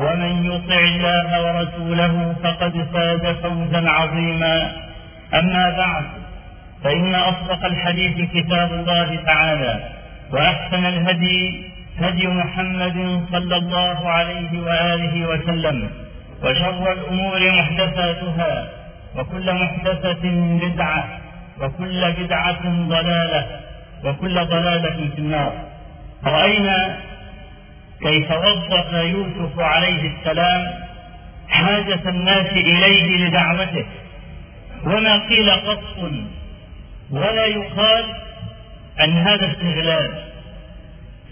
ومن يطع الله ورسوله فقد فاز فوزا عظيما. أما بعد فإن أصدق الحديث كتاب الله تعالى وأحسن الهدي هدي محمد صلى الله عليه وآله وسلم وشر الأمور محدثاتها وكل محدثة بدعة وكل بدعة ضلالة وكل ضلالة في النار. رأينا كيف وظف يوسف عليه السلام حاجة الناس إليه لدعوته. وما قيل قط ولا يقال أن هذا استغلال.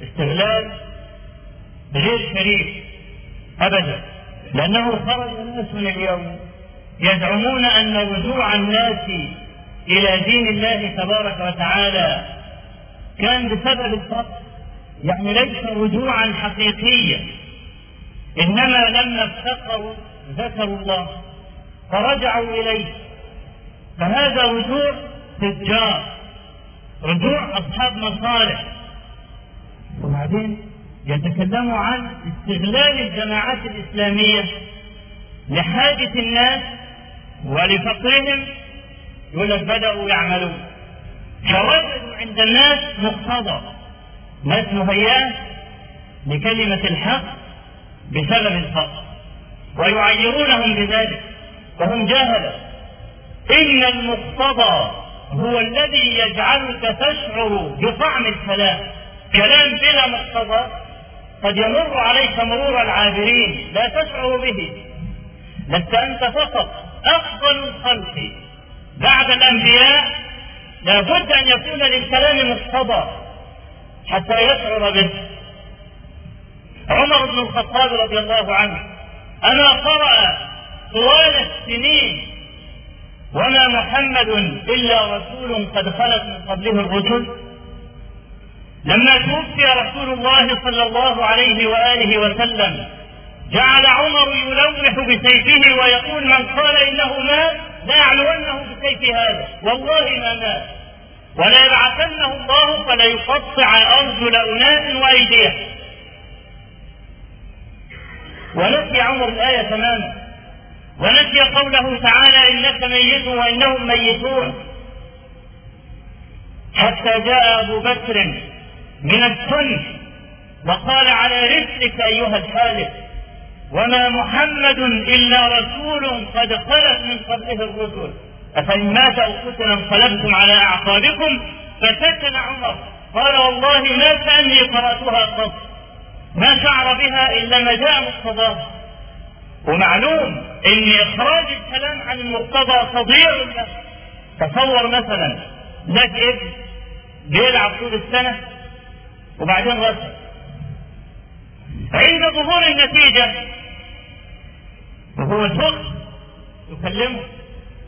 استغلال غير شريف أبدا لأنه خرج الناس من اليوم يزعمون أن رجوع الناس إلى دين الله تبارك وتعالى كان بسبب الفقر يعني ليس رجوعا حقيقيا. إنما لما افتقروا ذكروا الله فرجعوا إليه. فهذا رجوع تجار رجوع أصحاب مصالح. وبعدين يتكلموا عن استغلال الجماعات الإسلامية لحاجة الناس ولفقرهم يقول لك بدأوا يعملون. فوجدوا عند الناس مقتضى. ناس مهيئة لكلمة الحق بسبب الفقر. ويعيرونهم بذلك وهم جاهلة إن المقتضى هو الذي يجعلك تشعر بطعم الكلام. كلام بلا مقتضى قد يمر عليك مرور العابرين لا تشعر به. لست أنت فقط أفضل الخلق. بعد الأنبياء لابد أن يكون للكلام مقتضى. حتى يشعر به. عمر بن الخطاب رضي الله عنه أما قرأ طوال السنين وما محمد إلا رسول قد خلت من قبله الرسل لما توفي رسول الله صلى الله عليه وآله وسلم جعل عمر يلوح بسيفه ويقول من قال إنه مات لا يعلونه بسيف هذا. والله ما مات. ولا يبعثنه الله فليقطع أرجل أناس وأيديهم. ونسي عمر الآية تماما. ونسي قوله تعالى إنك ميت وإنهم ميتون. حتى جاء أبو بكر من السن وقال على رسلك أيها الحالف وما محمد إلا رسول قد خلت من قبله الرسل. أفإن مات أو قتل انقلبتم على أعقابكم فسكن عمر. قال والله ما كأني قرأتها قط. ما شعر بها إلا ما جاء مقتضاها ومعلوم إن إخراج الكلام عن المقتضى تضيع له. تصور مثلا لك ابن بيلعب طول السنة وبعدين رسم عند ظهور النتيجة وهو الفقه تكلمه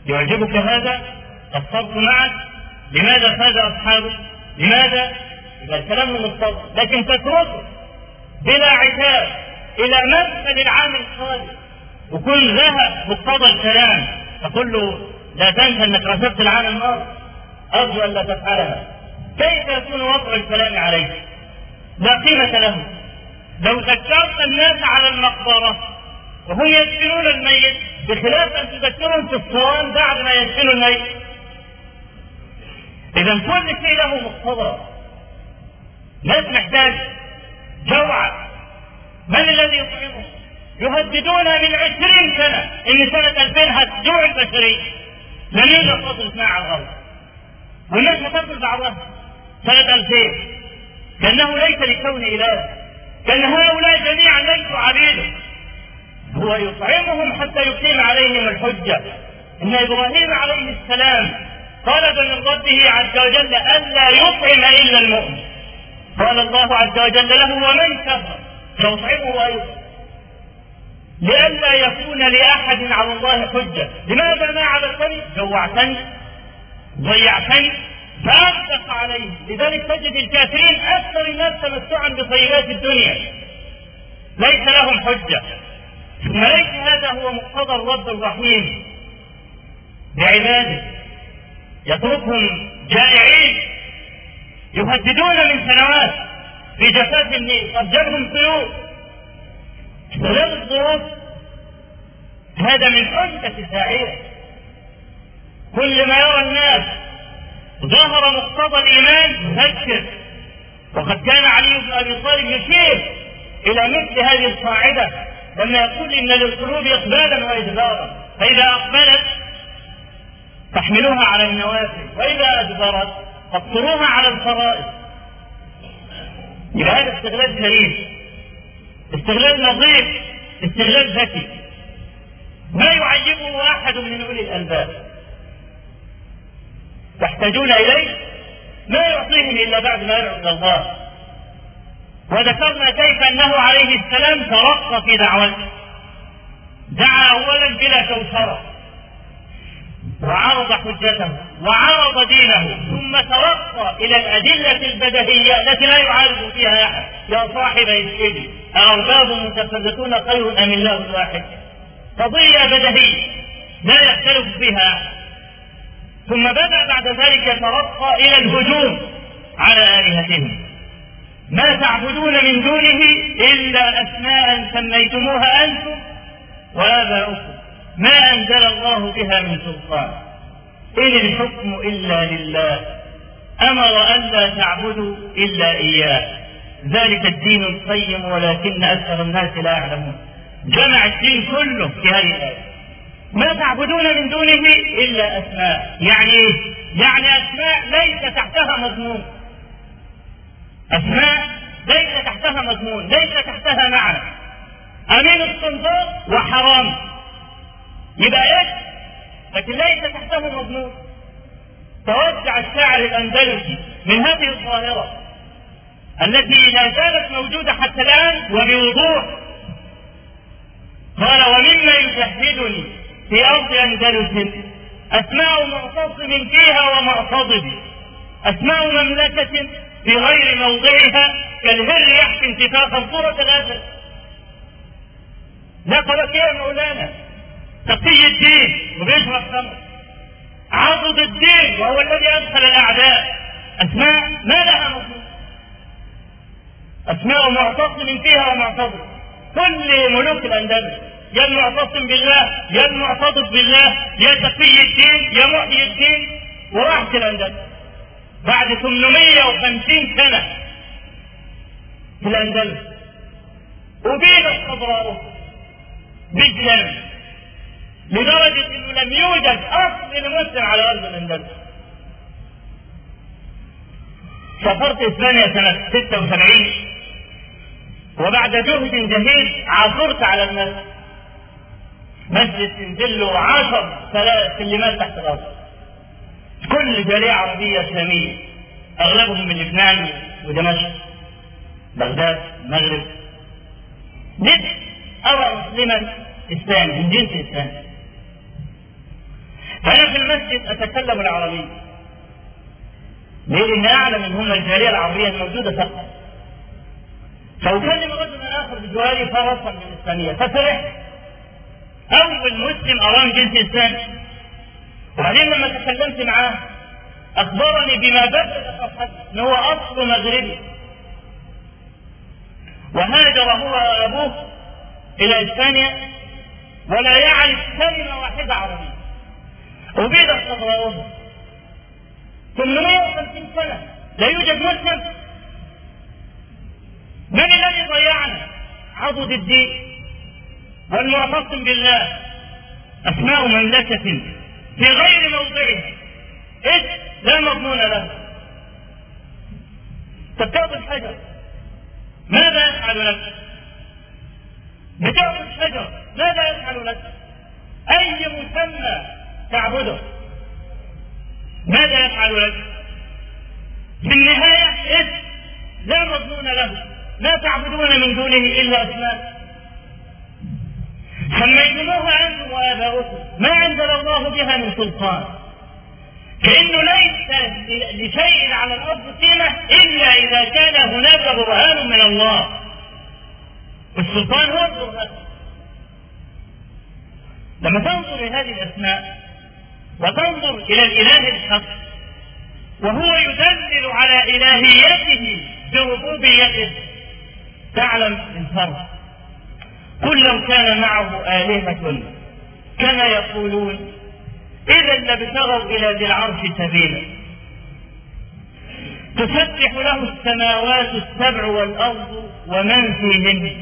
يعجبك هذا؟ قصرت معك. لماذا فاز أصحابه؟ لماذا؟ يبقى الكلام مقتضى لكن تتركه بلا عتاب إلى مدخل العام القادم. وكل ذهب مقتضى الكلام. تقول له لا تنسى أنك رسبت العام الماضي. أرجو أن لا تفعلها. كيف يكون وضع الكلام عليه لا قيمة له. لو ذكرت الناس على المقبرة وهم يدفنون الميت بخلاف أن تذكرهم في الصوان بعد ما يدفنوا الميت إذا كل شيء له مقتضى. ناس محتاج جوعة من الذي يطعمهم يهددون من عشرين سنة. إن سنة 2000 هتجوع البشرية. لن يوجد فصل اسمها على الأرض والناس هتاكل بعضها سنة 2000 كأنه ليس لكون إله. كأن هؤلاء جميعا ليسوا عبيده هو يطعمهم حتى يقيم عليهم الحجة. إن إبراهيم عليه السلام طلب من ربه عز وجل ألا يطعم إلا المؤمن. قال الله عز وجل له ومن كفر؟ سأطعمه أيضا لئلا يكون لأحد على الله حجة. لماذا ما عبدتني جوعتني. ضيعتني. فأغدق عليه. لذلك تجد الكافرين أكثر الناس تمتعا بطيبات الدنيا. ليس لهم حجة. ثم ليس هذا هو مقتضى الرب الرحيم. بعباده يتركهم جائعين يهددون من سنوات في جفاف النيل جابهم طيور استغلال الظروف هذا من حجة الداعية. كل ما يرى الناس ظهر مقتضى الإيمان يذكر وقد كان علي بن أبي طالب يشير إلى مثل هذه القاعدة. لما يقول إن للقلوب إقبالا وإدبارا. فإذا أقبلت تحملوها على النوافل وإذا أدبرت فاقصروها على الفرائض. يبقى هذا استغلال سليم استغلال نظيف استغلال ذكي. ما يعجبه أحد من أولي الألباب. تحتاجون إليه؟ ما يعطيهم إلا بعد ما إلى الله. وذكرنا كيف أنه عليه السلام ترقى في دعوته. دعا أولا بلا كوثرة وعرض حجته وعرض دينه ثم ترقى إلى الأدلة البدهية التي لا يعارض فيها أحد. يا صاحب السجن أأرباب متفرقون خير أم الله الواحد؟ قضية بدهية لا يختلف فيها أحد. ثم بدأ بعد ذلك يترقى إلى الهجوم على آلهتهم. ما تعبدون من دونه إلا أسماء سميتموها أنتم وآباؤكم ما أنزل الله بها من سلطان. إن الحكم إلا لله. أمر ألا تعبدوا إلا إياه. ذلك الدين القيم ولكن أكثر الناس لا يعلمون. جمع الدين كله في هذه الآية. ما تعبدون من دونه إلا أسماء. يعني إيه؟ يعني أسماء ليس تحتها مضمون. أسماء ليس تحتها مضمون ليس تحتها معنى. أمين الصنفاء وحرام. يبقى إيه؟ لكن ليس تحته مضمون. توسع الشاعر الأندلسي من هذه الظاهره التي لا زالت موجودة حتى الآن وبوضوح. قال ومما يشهدني في أرض أندلس أسماء معتصم فيها ومعتضد أسماء مملكة في غير موضعها كالهر يحكي انتفاخا صوره الاسد نقلت يا مولانا تقي الدين وبيشرب خمر عضد الدين وهو الذي أدخل الأعداء. أسماء ما لها مضمون أسماء معتصم فيها ومعتضد كل ملوك الأندلس يا المعتصم بالله يا المعتضد بالله يا تقي الدين يا محيي الدين وراحت الأندلس. بعد 850 سنة. في الأندلس. أبيدت خضراؤه بالجنة لدرجة إنه لم يوجد أصل لمسلم على أرض الأندلس. سافرت إسبانيا سنة 76 وبعد جهد جهيد عثرت على المسجد. مسجد تنزل له 10 سلمات تحت الأرض. كل جالية عربية إسلامية أغلبهم من لبنان ودمشق بغداد المغرب نفس ارى مسلما إسلامي من جنس إسلامي. فأنا في المسجد أتكلم العربية؟ لأن أعلم أن هم الجالية العربية الموجودة فقط. فأكلم رجلا آخر بجواري من الإسلامية ففرحت أول مسلم أرام جنس إسلامي. وبعدين لما تكلمت معاه أخبرني بما فرحته أنه هو أصل مغربي. وهاجر هو وأبوه إلى إسبانيا ولا يعرف كلمة واحدة عربية وبيضت صغرهم 850 سنة. لا يوجد مسلم من الذي ضيعنا؟ عضد الدين والمعتصم بالله. أسماء مملكة. في غير موضعها إذ لا مضمون له. تتعب الحجر. ماذا يفعل لك؟ بتعبد الشجر ماذا يفعل لك؟ أي مسمى تعبده. ماذا يفعل لك؟ في النهاية اسم لا مضمون له. لا تعبدون من دونه إلا أسماء. سميتموها أنتم وآباؤكم ما أنزل الله بها من سلطان. كأنه ليس لشيء على الأرض قيمة إلا إذا كان هناك برهان من الله. والسلطان هو البرهان. لما تنظر لهذه الأسماء وتنظر إلى الإله الحق وهو يدلل على إلهيته بربوبيته تعلم الفرق. قل لو كان معه آلهة كما يقولون إذا لابتغوا إلى ذي العرش سبيلا. تسبح له السماوات السبع والأرض ومن فيهن.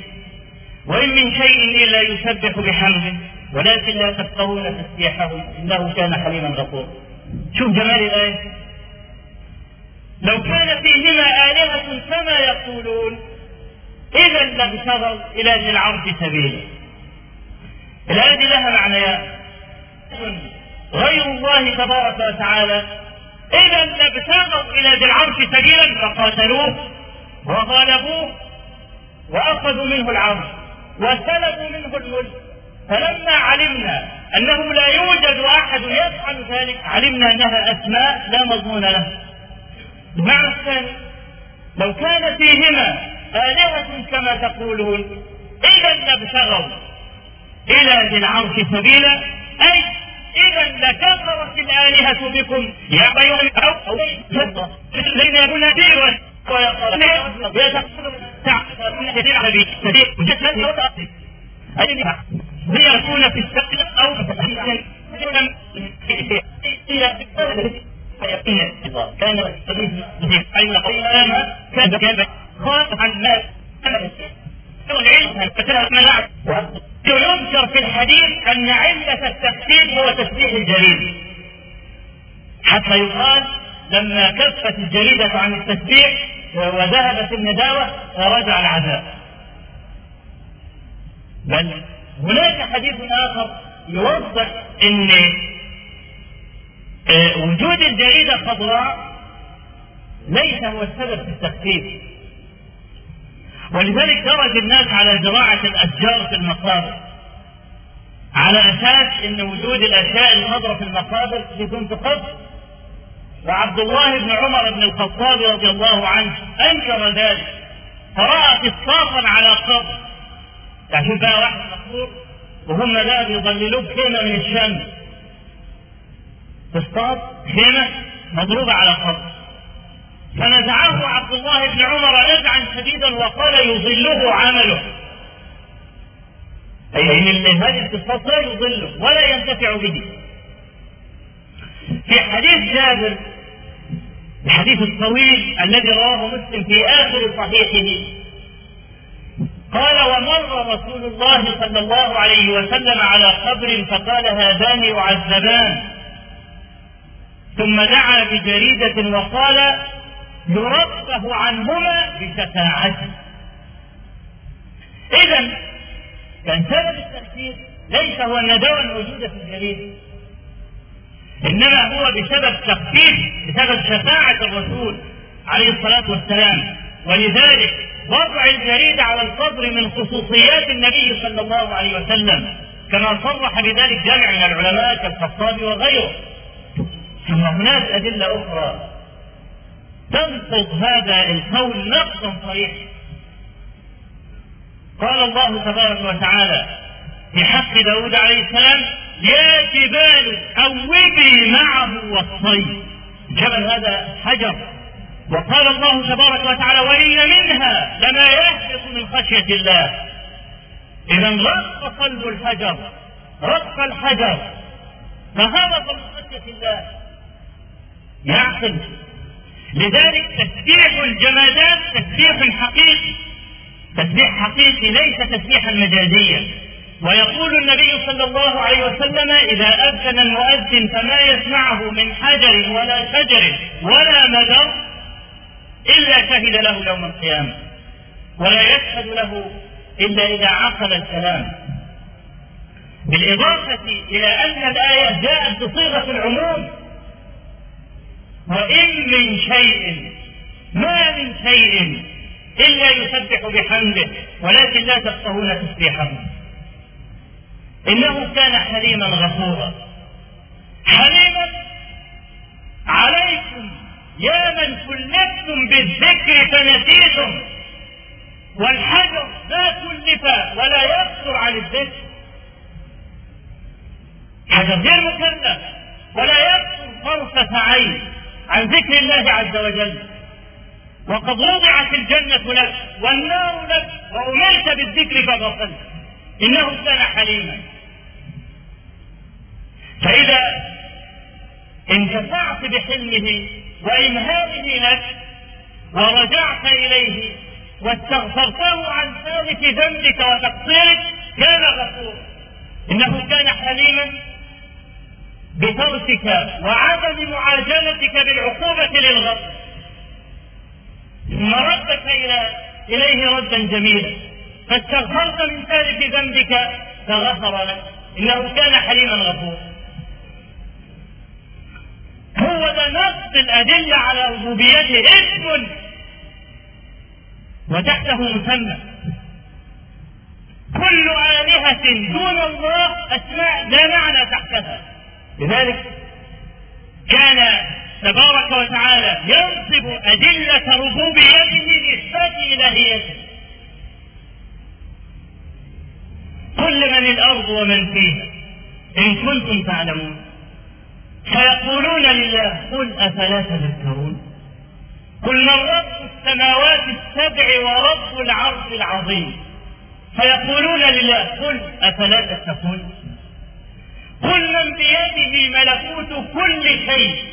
وإن من شيء إلا يسبح بحمده. ولكن لا تفقهون تسبيحه إنه كان حليما غفورا. شوف جمال الآية. لو كان فيهما آلهة كما يقولون؟ إذا لابتغوا إلى ذي العرش سبيلا. الآية دي لها معنيان غير الله تبارك وتعالى. إذا لابتغوا إلى ذي العرش سبيلا فقاتلوه وغلبوه وأخذوا منه العرش وسلبوا منه الملك. فلما علمنا أنه لا يوجد أحد يفعل ذلك علمنا أنها أسماء لا مضمون لها. المعنى الثاني لو كان فيهما آلهة كما تقولون. إذا لابتغوا إلى ذي العرش سبيلا أي إذا لكفرت الآلهة بكم. يا أيها الأو الذين يكون نذير ليكون في السقف أو كان خاف عن الناس يذكر في الحديث أن علة التخفيف هو تسبيح الجليد. حتى يقال لما كفت الجريدة عن التسبيح وذهبت النداوة ورجع العذاب. بل هناك حديث آخر يوضح أن آه، وجود الجريدة خضراء ليس هو السبب في التخفيف. ولذلك درج الناس على زراعة الأشجار في المقابر. على أساس أن وجود الأشياء الخضراء في المقابر يكون تخف وعبد الله بن عمر بن الخطاب رضي الله عنه أنكر ذلك. فرأى قصاصا على قبر. يعني بقى واحد مقبور وهم لا بيضللوه خيمة من الشمس. تصطاد خيمة مضروبة على قبر. فنزعه عبد الله بن عمر نزعا شديدا وقال يظله عمله. أي أن هذه القصاص لا يضله ولا ينتفع به. في حديث جابر الحديث الطويل الذي رواه مسلم في آخر صحيحه قال ومر رسول الله صلى الله عليه وسلم على قبر فقال هذان يعذبان ثم دعا بجريدة وقال يرفه عنهما بشفاعته. إذا كان سبب التأثير ليس هو الندوة الموجودة في الجريدة إنما هو بسبب تخفيف بسبب شفاعة الرسول عليه الصلاة والسلام. ولذلك وضع الجريدة على القبر من خصوصيات النبي صلى الله عليه وسلم كما صرح بذلك جمع من العلماء كالخطابي وغيره. ثم هناك أدلة أخرى تنقض هذا القول نقضا صريحا قال الله تبارك وتعالى في حق داود عليه السلام يا جبال أوبي معه والطير. جبل هذا حجر. وقال الله تبارك وتعالى وإن منها لما يهبط من خشية الله. إذا رق قلب الحجر. رق الحجر. فهبط من خشية الله. يعقل. لذلك تسبيح الجمادات تسبيح حقيقي. تسبيح حقيقي ليس تسبيحا مجازيا. ويقول النبي صلى الله عليه وسلم إذا أذن المؤذن فما يسمعه من حجر ولا شجر ولا مدر إلا شهد له يوم القيامة. ولا يشهد له إلا إذا عقل الكلام. بالإضافة إلى أن الآية جاءت بصيغة العموم وإن من شيء ما من شيء إلا يسبح بحمده ولكن لا تفقهون تسبيحهم إنه كان حليما غفورا. حليما عليكم يا من كلفتم بالذكر فنسيتم. والحجر لا كلف ولا يقصر عن الذكر. حجر غير مكلف ولا يقصر طرفة عين. عن ذكر الله عز وجل. وقد وضعت الجنة لك والنار لك وأمرت بالذكر فغفلت إنه كان حليما. فإذا انتفعت بحلمه وإمهاله لك ورجعت إليه واستغفرته عن ذلك ذنبك وتقصيرك كان غفورا. إنه كان حليما. بتركك وعدم معاجلتك بالعقوبة للغضب ثم ردك إلى إليه ردا جميلا. فاستغفرت من ذلك ذنبك فغفر لك. إنه كان حليما غفورا. هو ده نص الأدلة على ربوبيته. اسم. وتحته مسمى. كل آلهة دون الله أسماء لا معنى تحتها. لذلك كان تبارك وتعالى ينصب أدلة ربوبيته لإثبات إلهيته كل من الأرض ومن فيها إن كنتم تعلمون. فيقولون لله قل أفلا تذكرون؟ قل من رب السماوات السبع ورب العرش العظيم؟ فيقولون لله قل أفلا تتقون؟ من بيده ملكوت كل شيء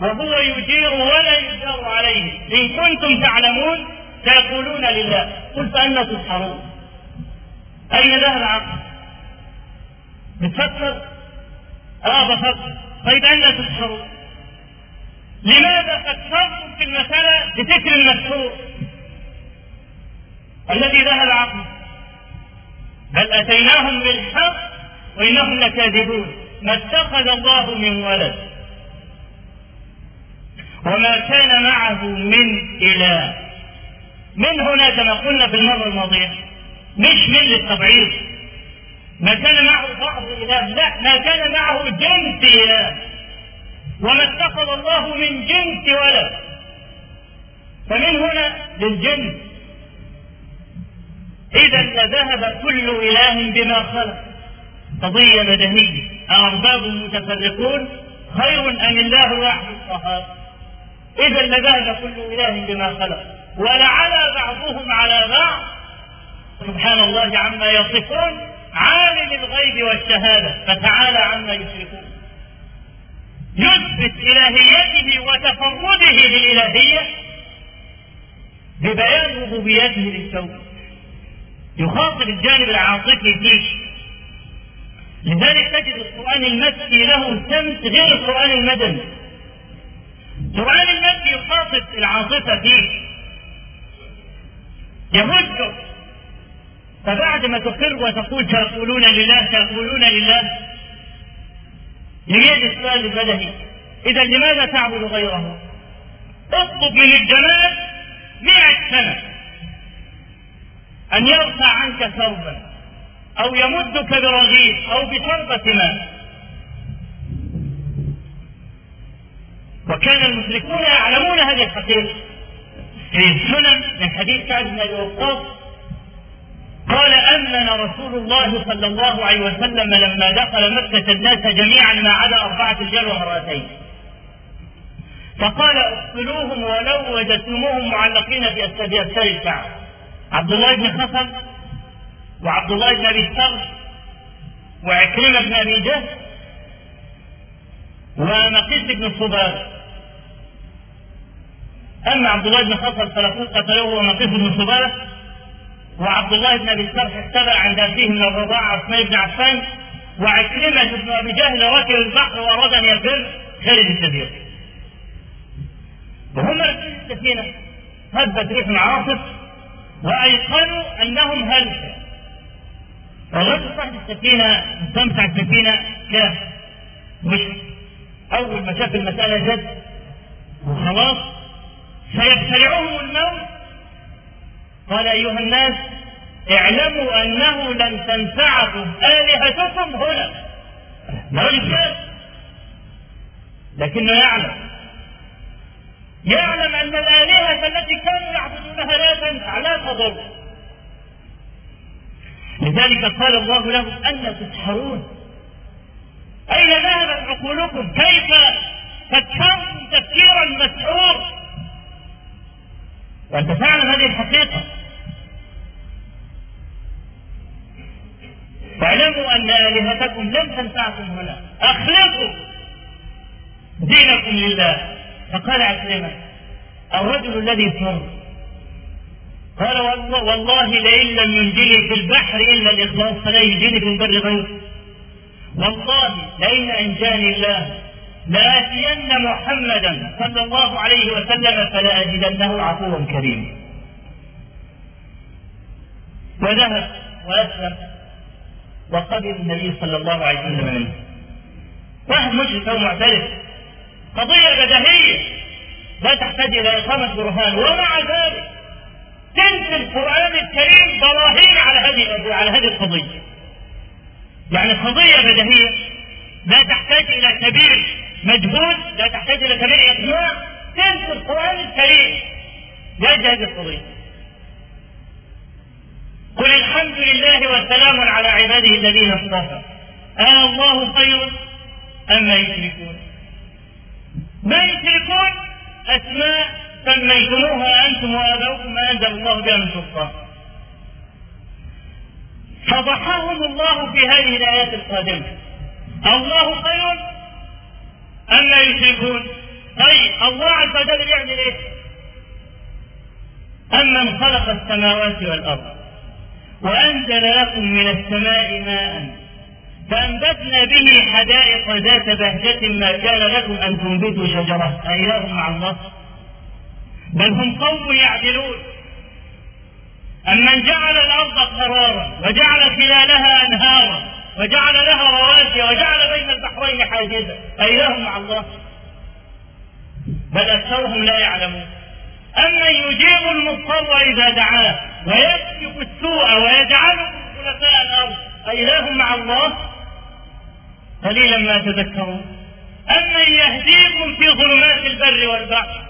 وهو يجير ولا يجار عليه إن كنتم تعلمون فيقولون لله قل فأنا تسحرون أين ذهب العقل؟ بتفكر؟ آه بفكر طيب أين تسحرون؟ لماذا فكرتم في المسألة بفكر المسحور الذي ذهب عقله بل أتيناهم بالحق وإنهم لكاذبون. ما اتخذ الله من ولد وما كان معه من إله. من هنا كما قلنا في المرة الماضية مش من للتبعيض ما كان معه بعض إله لا ما كان معه جنس إله. وما اتخذ الله من جنس ولد. فمن هنا للجنس. إذا لذهب كل إله بما خلق. قضية بدهية أأرباب متفرقون خير أم الله الواحد القهار؟ إذا لذهب كل إله بما خلق. ولعلى بعضهم على بعض. سبحان الله عما يصفون عالم الغيب والشهادة فتعالى عما يشركون. يثبت إلهيته وتفرده بالإلهية ببيان ربوبيته للكون يخاطب الجانب العاطفي فيه لذلك تجد القرآن المكي له سمت غير القرآن المدني. القرآن المكي يخاطب العاطفة فيه. يهجر فبعد ما تقر وتقول تقولون لله تقولون لله يجي السؤال البدني. إذا لماذا تعبد غيره؟ اطلب من الجمال مئة سنة. أن يرفع عنك ثوبا. أو يمدك برغيف أو بشربة ماء وكان المشركون يعلمون هذه الحقيقة. في السنن من حديث سعد بن أبي وقاص قال أمن رسول الله صلى الله عليه وسلم لما دخل مكة الناس جميعا ما عدا أربعة رجال وامرأتين. فقال اقتلوهم ولو وجدتموهم معلقين في الكعبة عبد الله بن خفل وعبد الله بن أبي الثغر وعكرمة بن أبي جهل ومقيس بن صباب أما عبد الله بن خطر فلقد قتلوه ومقيس بن صبابه وعبد الله بن أبي السرح اختبأ عند ابيه من الرضاعه عثمان بن عفان وعكرمة بن أبي جهل ركب البحر وأراد أن يفر خارج الجزيرة. وهم راكبين السفينه هبت ريح عاصف وأيقنوا أنهم هلكوا. الرجل صاحب السفينة مستمتع السفينة. كاف مش أول ما شاف المسألة جد وخلاص سيبتلعهم الموت. قال أيها الناس اعلموا أنه لن تنفعكم آلهتكم هنا. ده راجل لكنه يعلم. يعلم أن الآلهة التي كانوا يعبدونها لا تنفع لا تضر. لذلك قال الله لهم ان تسحرون؟ أين ذهبت عقولكم؟ كيف فكرتم تفكيرا مسحور وأنت تعلم هذه الحقيقة. واعلموا أن آلهتكم لم تنفعكم هنا. اخلصوا دينكم لله. فقال عكرمه الرجل الذي فر قال والله, لئن لم ينجني في البحر إلا الإخلاص فلا ينجني في البر غيره. والله لئن أنجاني الله لآتين محمدا صلى الله عليه وسلم فلاجدنه عفوا كريما وذهب وأسلم وقبل النبي صلى الله عليه وسلم منه واحد مشرك أو معترف. قضية بديهية. لا تحتاج إلى إقامة برهان ومع ذلك تنسى القرآن الكريم براهين على هذه على هذه القضية. يعني قضية بديهيه لا تحتاج إلى كبير مجهود لا تحتاج إلى كبير اقناع تنسى القرآن الكريم. لاجل هذه القضية قل الحمد لله وسلام على عباده الذين اصطفى. آه الله خير أما يشركون؟ ما يشركون أسماء سميتموها أنتم وآباؤكم ما أنزل الله بها من سلطان. فضحهم الله في هذه الآيات القادمة. الله خير أما يشركون؟ طيب الله عز وجل يعمل إيه؟ أمن خلق السماوات والأرض وأنزل لكم من السماء ماء فأنبتنا به حدائق ذات بهجة ما كان لكم أن تنبتوا شجرة. أإله مع الله. بل هم قوم يعدلون. أمن جعل الأرض قرارا وجعل خلالها أنهارا وجعل لها رواسي وجعل بين البحرين حاجزا. أإله مع الله. بل أكثرهم لا يعلمون. أمن يجيب المضطر إذا دعاه ويكشف السوء ويجعلكم خلفاء الأرض. أإله مع الله. قليلا ما تذكرون. أمن يهديكم في ظلمات البر والبحر.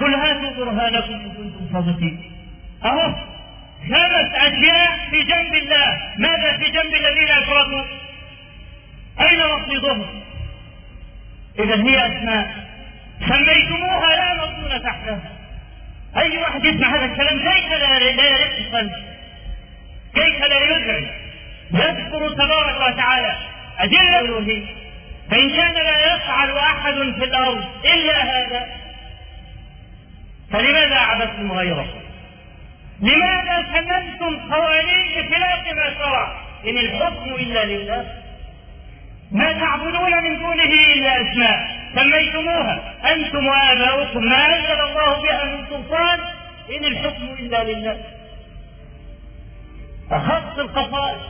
قل هاتوا برهانكم إن كنتم صادقين. أهو خمس أشياء في جنب الله. ماذا في جنب الذين أشركوا أين رصيدهم إذا هي أسماء. سميتموها لا مضمون تحتها. أي واحد يسمع هذا الكلام كيف لا يرق قلبه؟ كيف لا يدعي يذكر تبارك وتعالى. أدلة فإن كان لا يفعل أحد في الأرض إلا هذا فلماذا عبدتم غيره؟ لماذا سننتم قوانين بخلاف ما شرع؟ إن الحكم إلا لله. ما تعبدون من دونه إلا أسماء. سميتموها. أنتم وآباؤكم. ما أنزل الله بها من سلطان؟ إن الحكم إلا لله. أخص القصائد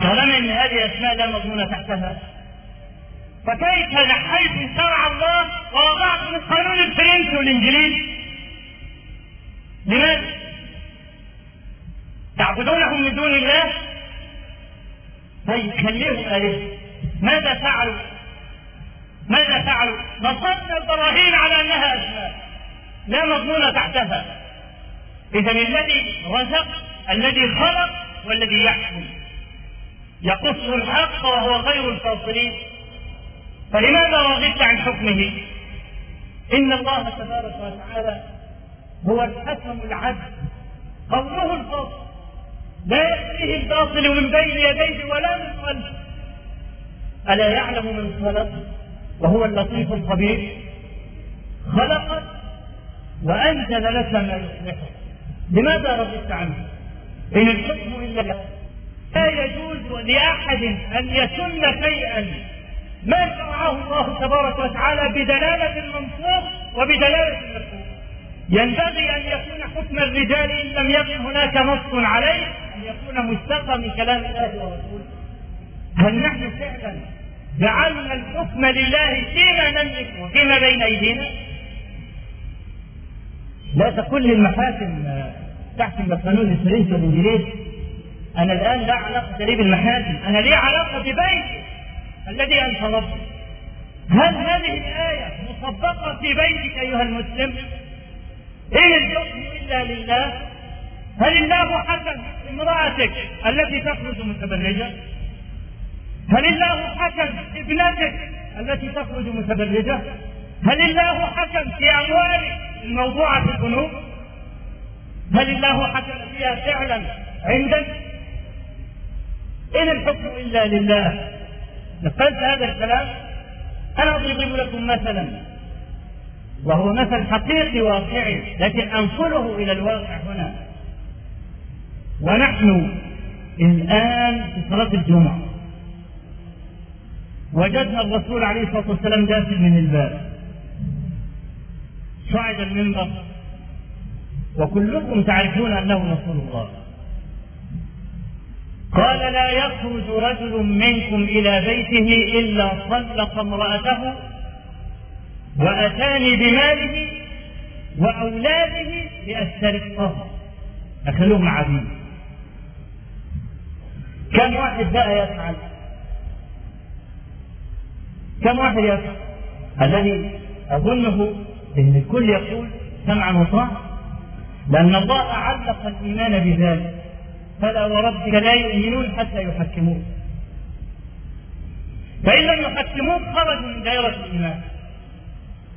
طالما ان هذه اسماء لا مضمون تحتها. فكيف نحيت شرع الله ووضعتم القانون الفرنسي والإنجليزي؟ لماذا؟ تعبدونهم من دون الله؟ طيب خليهم آلهة. ماذا فعلوا؟ ماذا فعلوا؟ نصبنا البراهين على أنها أسماء. لا مضمون تحتها. إذا الذي رزق الذي خلق والذي يحكم. يقص الحق وهو خير الفاصلين. فلماذا رغبت عن حكمه؟ إن الله تبارك وتعالى هو الحكم العدل قوله الفاصل لا يأتيه الباطل من بين يديه ولا من خلفه. ألا يعلم من خلق؟ وهو اللطيف الخبير. خلقك وأنزل لك ما يصلحك. لماذا رضيت عنه؟ إن الحكم إلا لا يجوز لأحد أن يسن شيئا. ما شرعه الله تبارك وتعالى بدلالة المنصوص وبدلالة المفهوم ينبغي أن يكون حكم الرجال إن لم يكن هناك نص عليه أن يكون مستقى من كلام الله ورسوله. هل نحن فعلا جعلنا الحكم لله فيما نملك وفيما بين أيدينا؟ لا تقل للمحاكم تحكم بالقانون الفرنسي والإنجليزي أنا الآن لا علاقة لي بالمحاكم أنا لي علاقة ببيتي. الذي أنت ربي هل هذه الآية مطبقه في بيتك أيها المسلم؟ إن الحكم إلا لله. هل الله حكم امرأتك التي تخرج متبرجة؟ هل الله حكم ابنتك التي تخرج متبرجة؟ هل الله حكم في أموالك الموضوعة في البنوك؟ هل الله حكم فيها فعلا عندك؟ إن الحكم إلا لله. نقلت هذا الكلام أنا أضرب لكم مثلا؟ وهو مثل حقيقي واقعي لكن أنقله إلى الواقع هنا. ونحن الآن في صلاة الجمعة. وجدنا الرسول عليه الصلاة والسلام داخل من الباب. صعد المنبر. وكلكم تعرفون أنه رسول الله. قال لا يخرج رجل منكم إلى بيته إلا طلق امرأته وأتاني بماله وأولاده لأسترقه أخلوهم عبيد كم واحد بقى يفعل؟ كم واحد يفعل؟ الذي أظنه إن الكل يقول سمعا وطاعة لأن الله علق الإيمان بذلك. فلا وربك لا يؤمنون حتى يحكموك. فإن لم يحكموك خرجوا من دائرة الإيمان.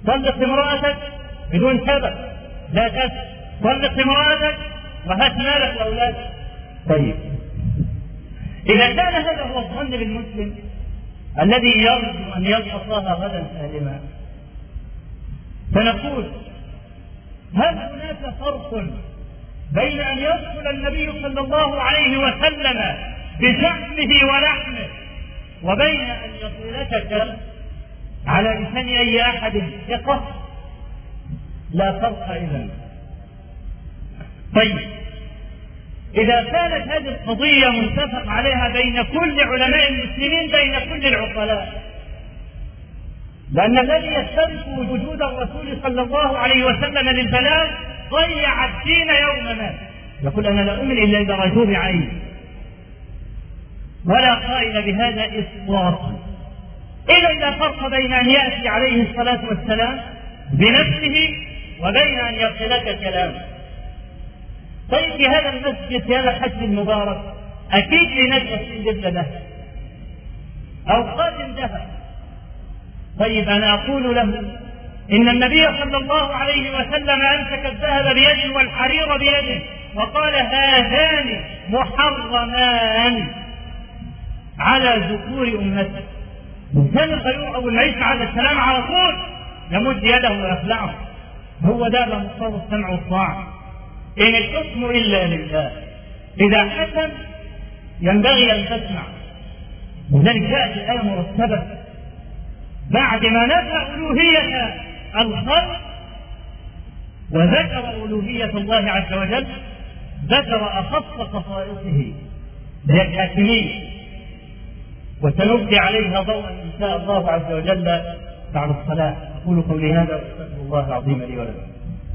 طلق امرأتك بدون سبب لا تسأل طلق امرأتك وهات مالك لأولادك طيب. إذا كان هذا هو الظن بالمسلم الذي يرجو أن يلقى الله غدا سالما. فنقول هل هناك فرق بين أن يدخل النبي صلى الله عليه وسلم بشحمه ولحمه وبين أن كلب على لسان أي أحد ثقة. لا فرق إذا طيب. إذا كانت هذه القضية متفق عليها بين كل علماء المسلمين بين كل العقلاء. لأن الذي يسترك وجود الرسول صلى الله عليه وسلم للبلاغ ضيع الدين يوم مات يقول أنا لا أؤمن إلا إذا رأيته بعيني ولا قائل بهذا إطلاقا. إذا فرق بين أن يأتي عليه الصلاة والسلام بنفسه وبين أن يصلك كلامه. طيب في هذا المسجد في هذا الحج المبارك أكيد لنجأة جدا له. أو قادم ذهب طيب أنا أقول له إن النبي صلى الله عليه وسلم أمسك الذهب بيده والحرير بيده وقال هذان محرمان على ذكور أمته كان الغيور أول ما يسمع هذا الكلام على طول؟ يمد يده ويخلعه. هو ده مقتضى السمع والطاعة. إن الحكم إلا لله. إذا حكم ينبغي أن تسمع. ولذلك جاءت الآية مرتبة بعد ما نفى ألوهية الخلق وذكر ألوهية الله عز وجل ذكر أخص خصائصه هي الحاكمين وسنبقي عليها ضوءا إن شاء الله عز وجل بعد الصلاة. أقول قولي هذا وأستغفر الله العظيم لي ولكم.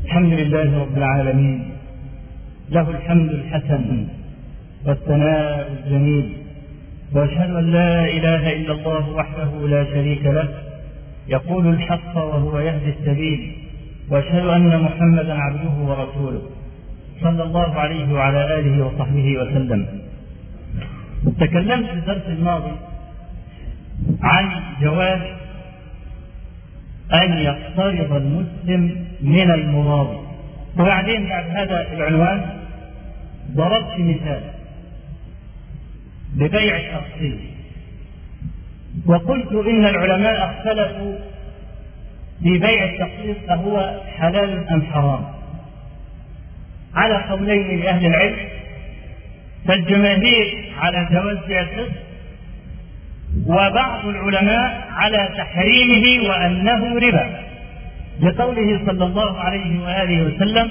الحمد لله رب العالمين له الحمد الحسن والثناء الجميل وأشهد أن لا إله إلا الله وحده لا شريك له يقول الحق وهو يهدي السبيل وأشهد أن محمدا عبده ورسوله. صلى الله عليه وعلى آله وصحبه وسلم. تكلمت في الدرس الماضي عن جواز أن يقترض المسلم من المرابي وبعدين بعد هذا العنوان ضربت مثال ببيع التخصيص وقلت إن العلماء اختلفوا في بيع التخصيص أهو حلال أم حرام. على قولين لأهل العلم فالجماهير على جواز بيع القسط وبعض العلماء على تحريمه وأنه ربا. لقوله صلى الله عليه وآله وسلم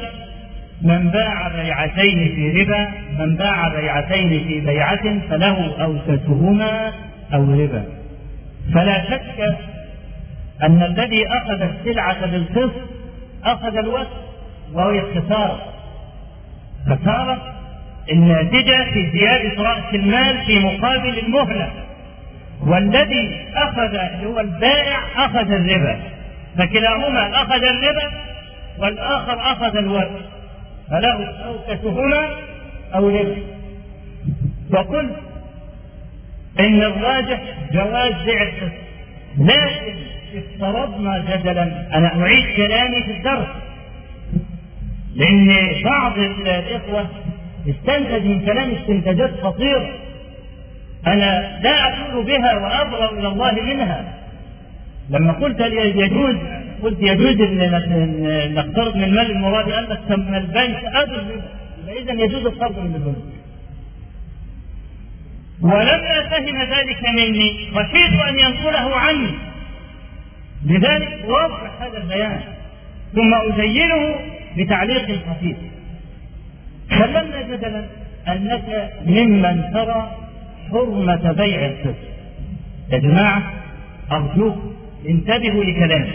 من باع بيعتين في ربا من باع بيعتين في بيعة فله أوسسهما أو ربا. فلا شك أن الذي أخذ السلعة بالقسط أخذ الوسط وهي الخسارة. خسارة الناتجة في زيادة رأس المال في مقابل المهلة. والذي أخذ هو البائع أخذ الربا. فكلاهما أخذ الربا والآخر أخذ الوزن فله أوكسهما أو ربا. وقلت إن الراجح جواز بيع لكن افترضنا جدلا أنا أعيد كلامي في الدرس. لأن بعض الإخوة استنتج من كلام استنتاجات خطيرة. أنا لا أقول بها وأبرأ إلى الله منها. لما قلت يجوز قلت يجوز إن نقترض من مال المراد قال لك ثم البنك ادر اذا يجوز القرض من البنك. ولما فهم ذلك مني خشيت أن ينقله عني. لذلك اوضح هذا البيان. ثم أزينه بتعليق خفيف. سلمنا جدلا أنك ممن ترى حرمة بيع القسط يا جماعة أرجوك انتبهوا لكلامي.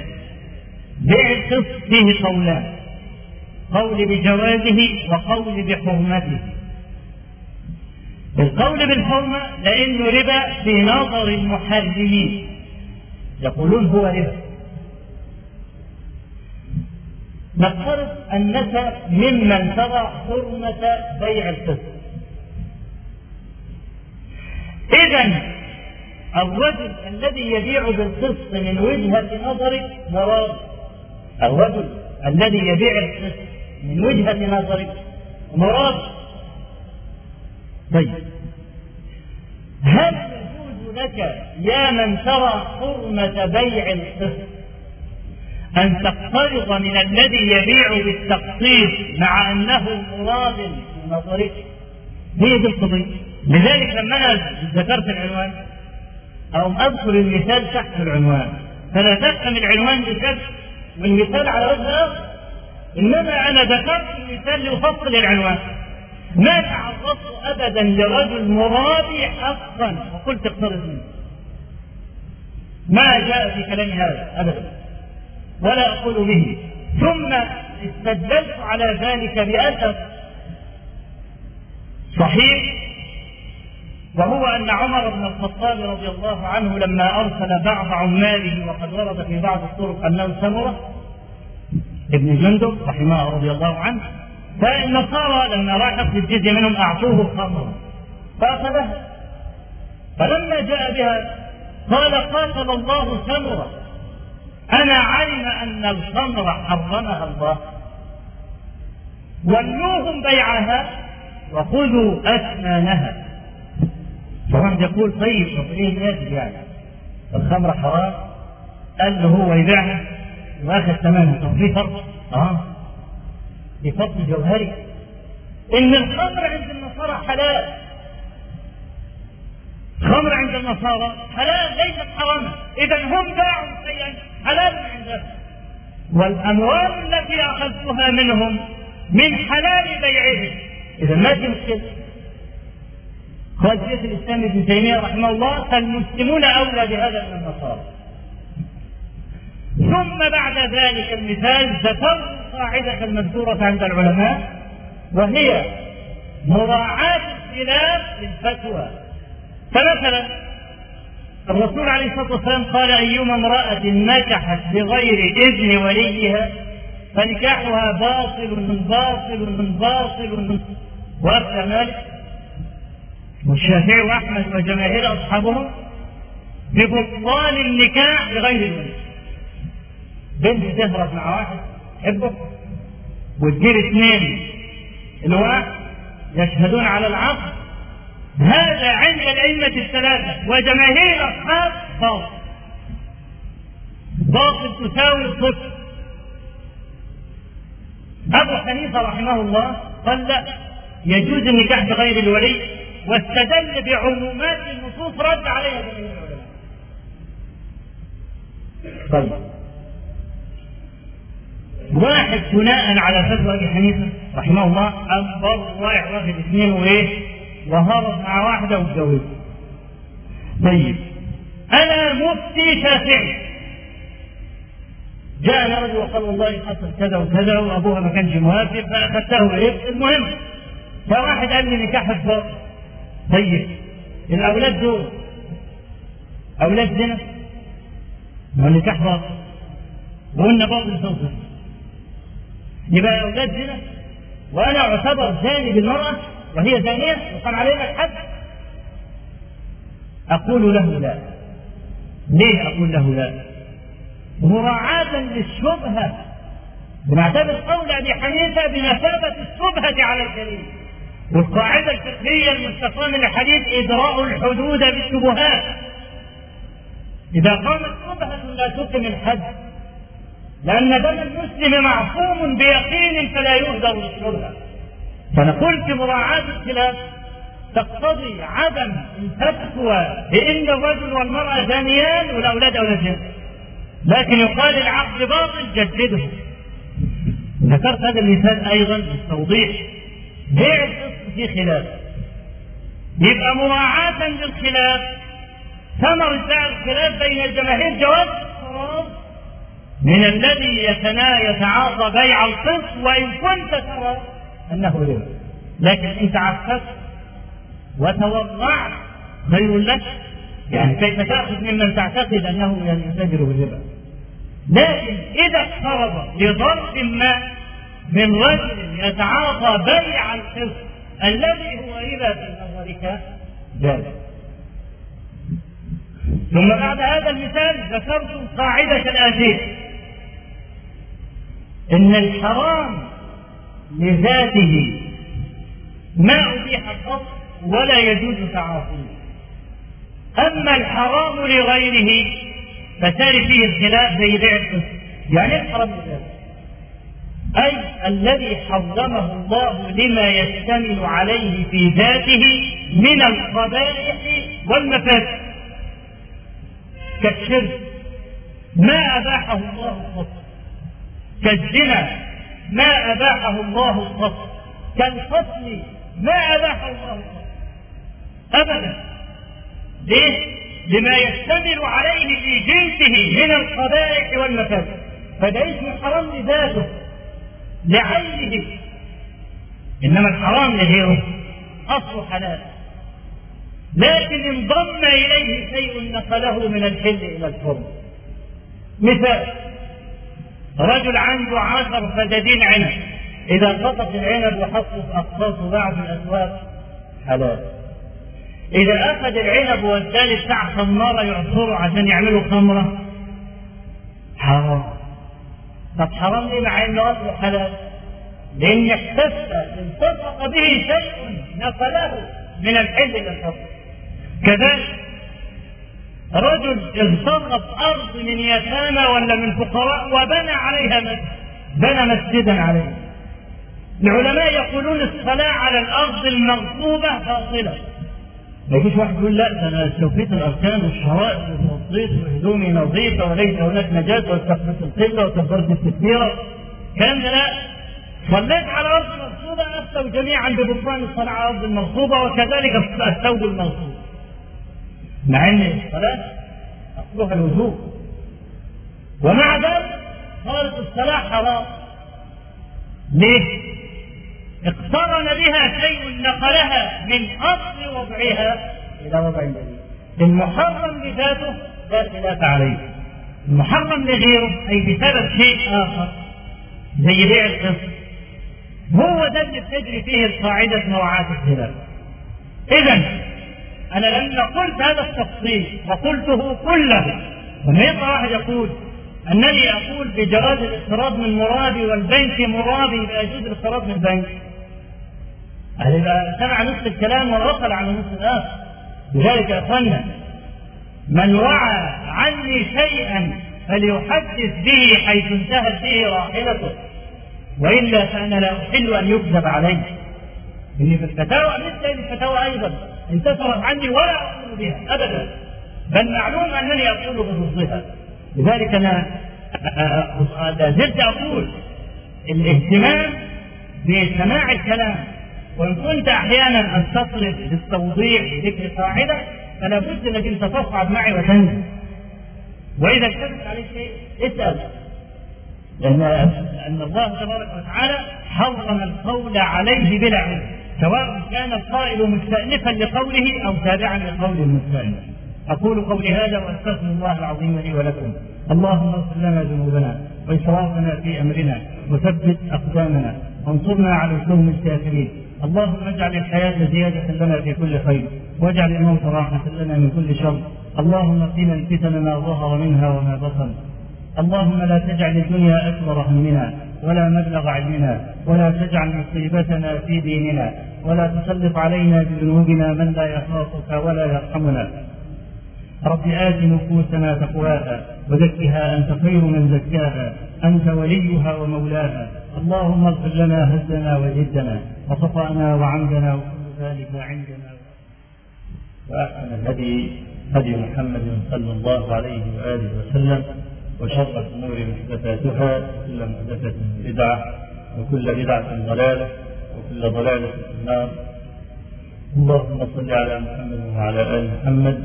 بيع القسط فيه قولان قول بجوازه وقول بحرمته. القول بالحرمة لأنه ربا في نظر المحرمين. يقولون هو ربا. نفترض أنك ممن ترى حرمة بيع القسط. إذا الرجل الذي يبيع بالقسط من وجهة نظرك مراد. الرجل الذي يبيع القسط من وجهة نظرك مراد. طيب. هل يجوز لك يا من ترى حرمة بيع القسط أن تقترض من الذي يبيع بالتقسيط مع أنه مراد في نظرك هي دي القضية. لذلك لما أنا ذكرت العنوان أو أذكر المثال تحت العنوان فلا تفهم العنوان بشكل والمثال على وجه آخر إنما أنا ذكرت المثال لأفصل العنوان. ما تعرضت أبدا لرجل مرابي حقا. وقلت اقترض منه ما جاء في كلامي هذا أبدا. ولا أقول به. ثم استدلت على ذلك بأثر صحيح. وهو أن عمر بن الخطاب رضي الله عنه لما أرسل بعض عماله وقد ورد في بعض الطرق أنه سمرة. ابن جندب رحمه رضي الله عنه فالنصارى لما راح يأخذ الجزية منهم أعطوه الخمر. فأخذها فلما جاء بها قال قاتل الله سمرة أنا علم أن الخمر حرمها الله. ولوهم بيعها وخذوا أثمانها فواحد يقول طيب إيه يجب يعني؟ الخمر حرام. قال له هو يبيعها واخذ ثمنها طب في فرق؟ آه. في فرق جوهري إن الخمر عند النصارى حلال. الخمر عند النصارى حلال ليست حراما. اذا هم باعوا شيئا حلال عندهم والأموال التي أخذتها منهم من حلال بيعهم. اذا ما في مشكلة؟ قال شيخ الإسلام ابن تيمية رحمه الله فالمسلمون أولى بهذا من النصارى. ثم بعد ذلك المثال ذكرت القاعدة المذكورة عند العلماء وهي مراعاة الخلاف للفتوى. فمثلا الرسول عليه الصلاة والسلام قال أيما امرأة نكحت بغير إذن وليها فنكاحها باطل من باطل. من باطل من وأفتى مالك والشافعي وأحمد وجماهير أصحابهم ببطلان النكاح بغير الولي بنت تهرب مع واحد تحبه؟ وتدير اثنين هو يشهدون على العقد. هذا عند الأئمة الثلاثة وجماهير الأصحاب باطل باطل تساوي الصفر أبو حنيفة رحمه الله قال لا يجوز النكاح بغير الولي واستدل بعمومات النصوص رد عليها جميع العلماء. طيب. واحد بناء على فتوى أبي حنيفة رحمه الله قام برضه رايح واخد اثنين وايه وهرب مع واحدة واتجوزها. طيب. أنا مفتي شافعي. جاء رجل وقال والله حصل كذا وكذا وأبوها ما كانش موافق فأخذته إيه المهم. فواحد قال لي نكاح الضرب طيب. الأولاد دول. أولاد زنا. النكاح باطل وقلنا باطل توصل يبقى أولاد زنا وأنا اعتبر زاني بالمرأة وهي زانية وقام علينا الحد أقول له لا. ليه أقول له لا؟ مراعاة للشبهة. بنعتبر قول أبي حنيفة بمثابة الشبهة على الدليل والقاعدة الفقهية المستقاه من الحديث إدراء الحدود بالشبهات. إذا قامت شبهة لا تقم الحد. لأن دم المسلم معصوم بيقين فلا يهدر للشبهه فنقول في مراعاة الخلاف تقتضي عدم الفتوى بان الرجل والمرأة زانيان والأولاد أولاد زنا لكن يقال العقد باطل جدده. ذكرت هذا المثال أيضا للتوضيح بيع القسط في خلاف؟ يبقى مراعاة للخلاف. ثمر بيع الخلاف بين الجماهير؟ جواز من الذي يتنا يتعاطى بيع القسط وإن كنت ترى أنه ربا. لكن ان تعففت وتورعت خير لك. يعني كيف تأخذ ممن تعتقد أنه يتاجر بالربا. لكن إذا اقترب لظرف ما من رجل يتعاطى بيع القسط الذي هو ربا في نظرك جاز. ثم بعد هذا المثال ذكرت قاعدة الآتية إن الحرام لذاته. ما أبيح القصد ولا يجوز تعاطيه. أما الحرام لغيره فسار فيه الخلاف زي بيع يعني الحرام لذاته أي الذي حرمه الله لما يشتمل عليه في ذاته من القبائح والمفاسد. كالشرك. ما أباحه الله قط كالزنا ما أباحه الله قط كالقتل ما أباحه الله قط أبدا. ليه؟ لما يشتمل عليه في جنسه من القبائح والمفاسد فده اسمه حرام لذاته لعينه. إنما الحرام لغيره. أصل حلال. لكن انضم إليه شيء نقله من الحل إلى الحرم. مثال. رجل عنده عشر فدادين عنب إذا قطف العنب وحطه في بعض الاسواق حلال إذا أخذ العنب والثالث بتاع خمارة يعصره عشان يعملوا خمرة حرام طب حرام ليه مع إنه اصله حلال؟ لأن احتف التصق به شيء نقله من الحل الحرم. كذلك رجل اغتصب ارض من يتامى ولا من فقراء وبنى عليها مسجد بنى مسجدا عليها. العلماء يقولون الصلاة على الأرض المغصوبة باطلة. ما يجيش واحد يقول لا ده أنا استوفيت الأركان والشرائط وصليت وهدومي نظيفة وليس هناك نجاسه واستقبلت القبله وكبرت التكبيره ده لا صليت على أرض مغصوبه افتوا جميعا ببطلان الصلاة على الأرض المغصوبه وكذلك الثوب المغصوب مع إن الصلاة أصلها الوجوب. ومع ذلك صارت الصلاة حرام. ليه؟ اقترن بها شيء نقلها من أصل وضعها إلى وضع جديد المحرم بذاته لا خلاف عليه. المحرم لغيره أي بسبب شيء آخر. زي بيع القسط. هو ده اللي بتجري فيه القاعدة مراعاة الخلاف. إذا أنا لما قلت هذا التفصيل وقلته كله. لما يطلع واحد يقول أنني أقول بجواز الاقتراض من مرادي والبنك مرادي لا يجوز الاقتراض من البنك. هذا سمع نصف الكلام وغفل عن النصف الآخر. لذلك أخوانا من وعى عني شيئا فليحدث به حيث انتهت به راحلته وإلا فأنا لا أحل أن يكذب علي إني في الفتاوى مثل الفتاوى أيضا. انتصرت عني ولا أقول بها ابدا. بل معلوم أنني أقول بضدها لذلك أنا لا زلت أقول الاهتمام بسماع الكلام. وإن كنت أحيانا ان تصرف للتوضيح بذكر قاعدة فلا بد أنك أنت تصعد معي وتنزل وإذا كتبت عليك شيء اسأل. لأن ان الله تبارك وتعالى حرم القول عليه بلا علم. سواء كان القائل مستأنفا لقوله أو تابعا لقول المستأنف. أقول قولي هذا وأستغفر الله العظيم لي ولكم. اللهم اغفر لنا ذنوبنا وإسرافنا في أمرنا وثبت أقدامنا وانصرنا على القوم الكافرين. اللهم اجعل الحياة زيادة لنا في كل خير واجعل الموت راحة لنا من كل شر. اللهم قنا الفتن ما ظهر منها وما بطن. اللهم لا تجعل الدنيا أكبر همنا ولا مبلغ علمنا ولا تجعل مصيبتنا في ديننا ولا تسلط علينا بذنوبنا من لا يخافك ولا يرحمنا. رب آت نفوسنا تقواها وزكها أنت خير من زكاها أنت وليها ومولاها. اللهم اغفر لنا هزنا وجدنا وخطأنا وعمدنا وكل ذلك عندنا. وأحسن الهدي هدي محمد صلى الله عليه وآله وسلم. وشر الأمور محدثاتها وكل محدثة بدعة وكل بدعة ضلالة وكل ضلالة في النار. اللهم صل على محمد وعلى آل محمد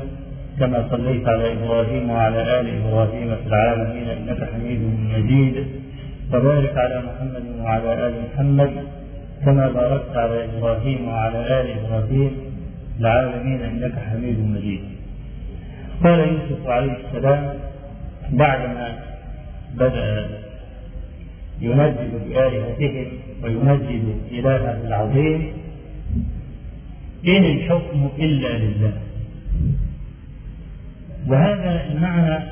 كما صليت على إبراهيم وعلى آل إبراهيم في العالمين إنك حميد مجيد. وبارك على محمد وعلى آل محمد كما باركت على إبراهيم وعلى آل إبراهيم العالمين إنك حميد مجيد. قال يوسف عليه السلام بعدما بدأ يمجد بآلهتهم ويمجد إلهه العظيم إن الحكم إلا لله. وهذا المعنى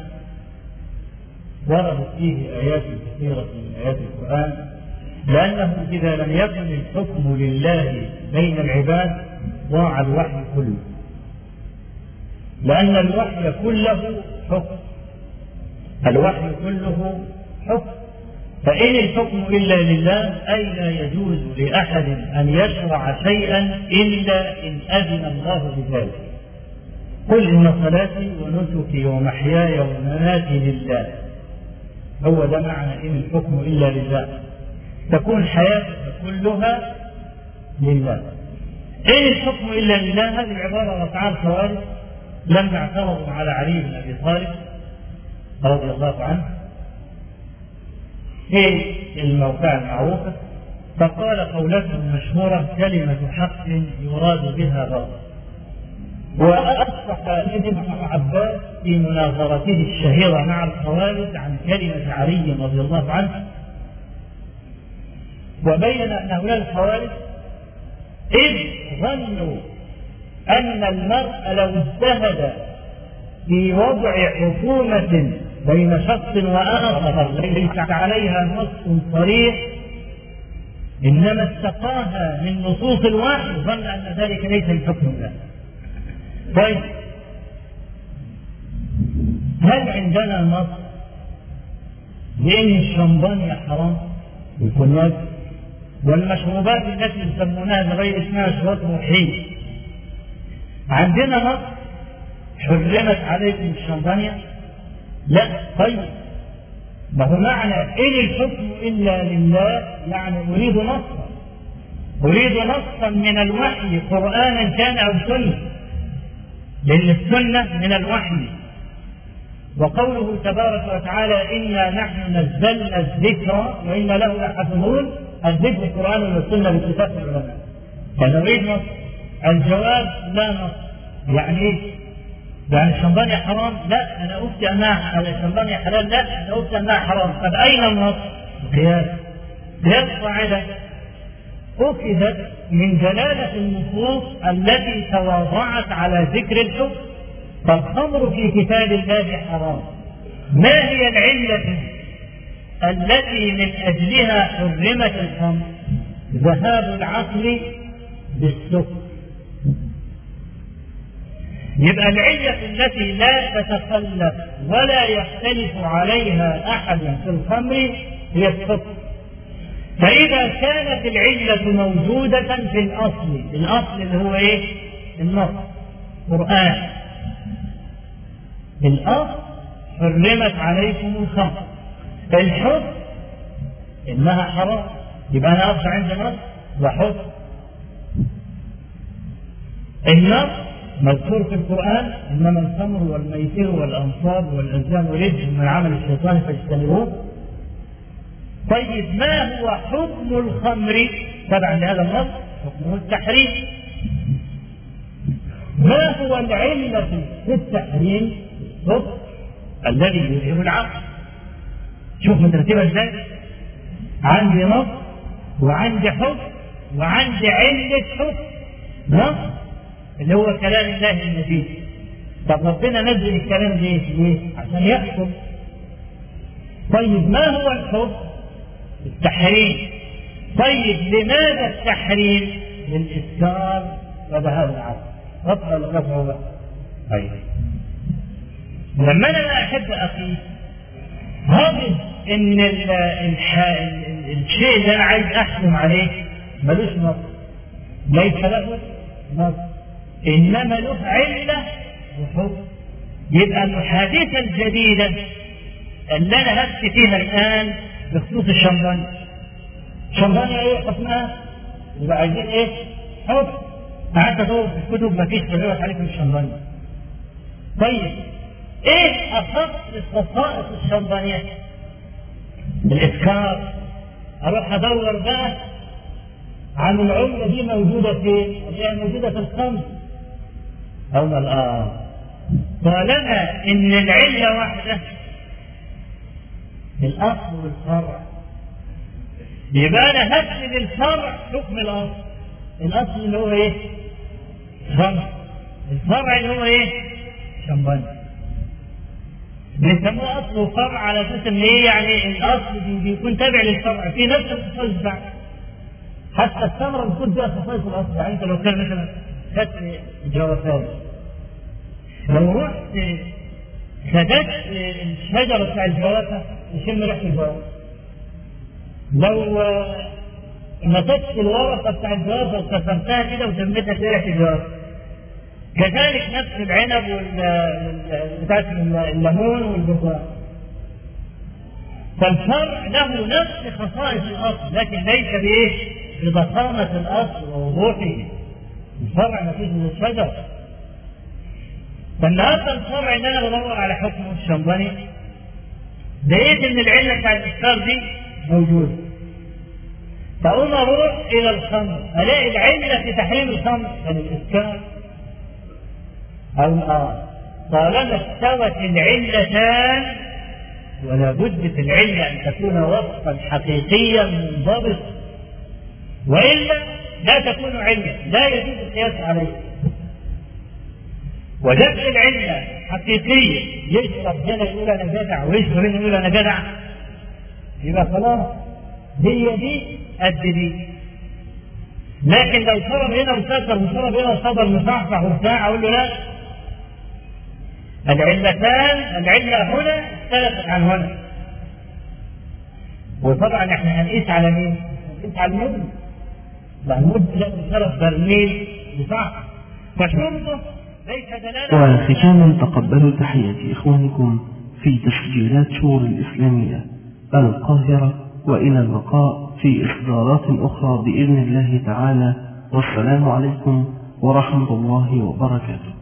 وردت فيه آيات كثيرة من آيات القرآن لأنه إذا لم يكن الحكم لله بين العباد ضاع الوحي كله. لأن الوحي كله حكم. الوحي كله حكم. فإن الحكم إلا لله أي لا يجوز لأحد أن يشرع شيئا إلا إن أذن الله بذلك. قل إن صلاتي ونسكي ومحياي ومماتي لله. هو ده معنى إن الحكم إلا لله. تكون حياتك كلها لله. إن الحكم إلا لله هذه العبارة وقعها الخوارج لما اعترضوا على علي بن أبي طالب. رضي الله عنه في الموقع المعروفة فقال قولته المشهورة كلمة حق يراد بها باطل وأصبح ابن عباس في مناظرته الشهيرة مع الخوارج عن كلمة علي رضي الله عنه. وبين أن هؤلاء الخوارج إذ ظنوا أن المرء لو اجتهد في وضع حكومة بين شخص وآخر ليس عليها نص صريح. إنما استقاها من نصوص الوحي ظن أن ذلك ليس الحكم له طيب. هل عندنا نص بأن الشمبانيا حرام؟ والكونياك والمشروبات التي يسمونها بغير اسمها شراب روحية عندنا نص حرمت عليكم الشمبانيا لا طيب. ما هو معنى إن الحكم إلا لله؟ يعني أريد نصا أريد نصا من الوحي. قرآنا كان أو سنة لأن السنة من الوحي. وقوله تبارك وتعالى إنا نحن نزلنا الذكر وإنا له لحافظون. الذكر القرآن والسنة باتفاق العلماء. فنريد نص الجواب لا نص يعني يعني الشمبانيا حرام؟ لا أنا أفتي أنها الشمبانيا حلال؟ لا أنا أفتي أنها حرام، طب أين النص؟ القياس هي القاعدة أخذت من دلالة النصوص التي تواضعت على ذكر الحكم. فالخمر في كتاب الله حرام. ما هي العلة التي من أجلها حرمت الخمر؟ ذهاب العقل بالسكر. يبقى العلة التي لا تتخلف ولا يختلف عليها أحد في الخمر هي السكر. فإذا كانت العلة موجودة في الأصل الأصل اللي هو إيه؟ النص قرآن. الأصل حرمت عليكم الخمر. الحب إنها حرام. يبقى أنا أرجع عند نص وحب. النص مذكور في القرآن إنما الخمر والميسر والأنصاب والأزلام رجس من عمل الشيطان فاجتنبوه. طيب ما هو حكم الخمر؟ تبعا لهذا النص حكمه التحريم. ما هو العلة في التحريم؟ الذي يذهب العقل. شوف مترتبة إزاي عندي نص وعندي حكم وعندي علة حكم. نص اللي هو كلام الله المجيد طب ربنا نزل الكلام ليه؟ ليه؟ عشان يحكم طيب ما هو الحكم؟ التحريم طيب لماذا التحريم؟ للإسكار وذهاب العقل رفع ولا رفع بقى؟ طيب لما أنا بقى أحب اقيس هذا إن. الشيء اللي أنا عايز أحكم عليه ملوش نص ليس له نص إنما له عله وحكم يبقى الحادثه الجديده اللي أنا هبت فيها الآن بخصوص الشمبانيا الشمبانيا إيه حكمها؟ يبقى عايزين إيه؟ حكم قعدت ادور في الكتب ما فيش بلغت عليكم الشمبانيا طيب إيه أخص خصائص الشمبانيات الاسكار أروح أدور بقى عن العلة دي موجودة فين؟ هي موجودة في الخمر أو الآن. طالما إن العلة واحدة الأصل والفرع. يبقى أنا هسند الفرع حكم الأصل. الأصل اللي هو إيه؟ خمر الفرع اللي هو إيه؟ شمبانيا بيسموه أصل وفرع على أساس إن إيه؟ يعني الأصل بيكون تابع للفرع. في نفس الخصائص بتاعته حتى الثمره بتكون فيها خصائص الاصل يعني أنت لو كان مثلا خدت جوافات لو رحت خدت الشجرة بتاع الجوافه تشم ريحة الجوافه لو مسكت الورقة بتاع الجوافه وكسرتها كده وسميتها ريحة الجوافه كذلك نفس العنب بتاعت الليمون والبرتقال فالفرع له نفس خصائص الأصل لكن ليس بإيه؟ بضخامة الأصل ووضوحه. الفرع ما فيش من الشجر فالنهارده الفرع اللي أنا بدور على حكمه الشمباني لقيت إن العلة بتاع الاسكار دي موجودة. فأقوم أروح إلى الخمر. ألاقي العلة في تحريم الخمر. من الاسكار أو الآن طالما استوت العلتان ولا بد في العلة أن تكون وصفا حقيقيا منضبط وإلا لا تكون علة لا يجوز القياس عليه. وجدت العلة حقيقية يشرب هنا يقول أنا جدع ويشرب هنا يقول أنا جدع يبقى خلاص هي دي قد دي لكن لو شرب هنا وسكر وشرب هنا وصبر مصحصح وبتاع أقول له لا. العلتان العله هنا اختلفت عن هنا. وطبعا إحنا هنقيس على مين؟ هنقيس على المد وختاما تقبلوا تحية إخوانكم في تسجيلات شور الإسلامية القاهرة وإلى اللقاء في إصدارات أخرى بإذن الله تعالى والسلام عليكم ورحمة الله وبركاته.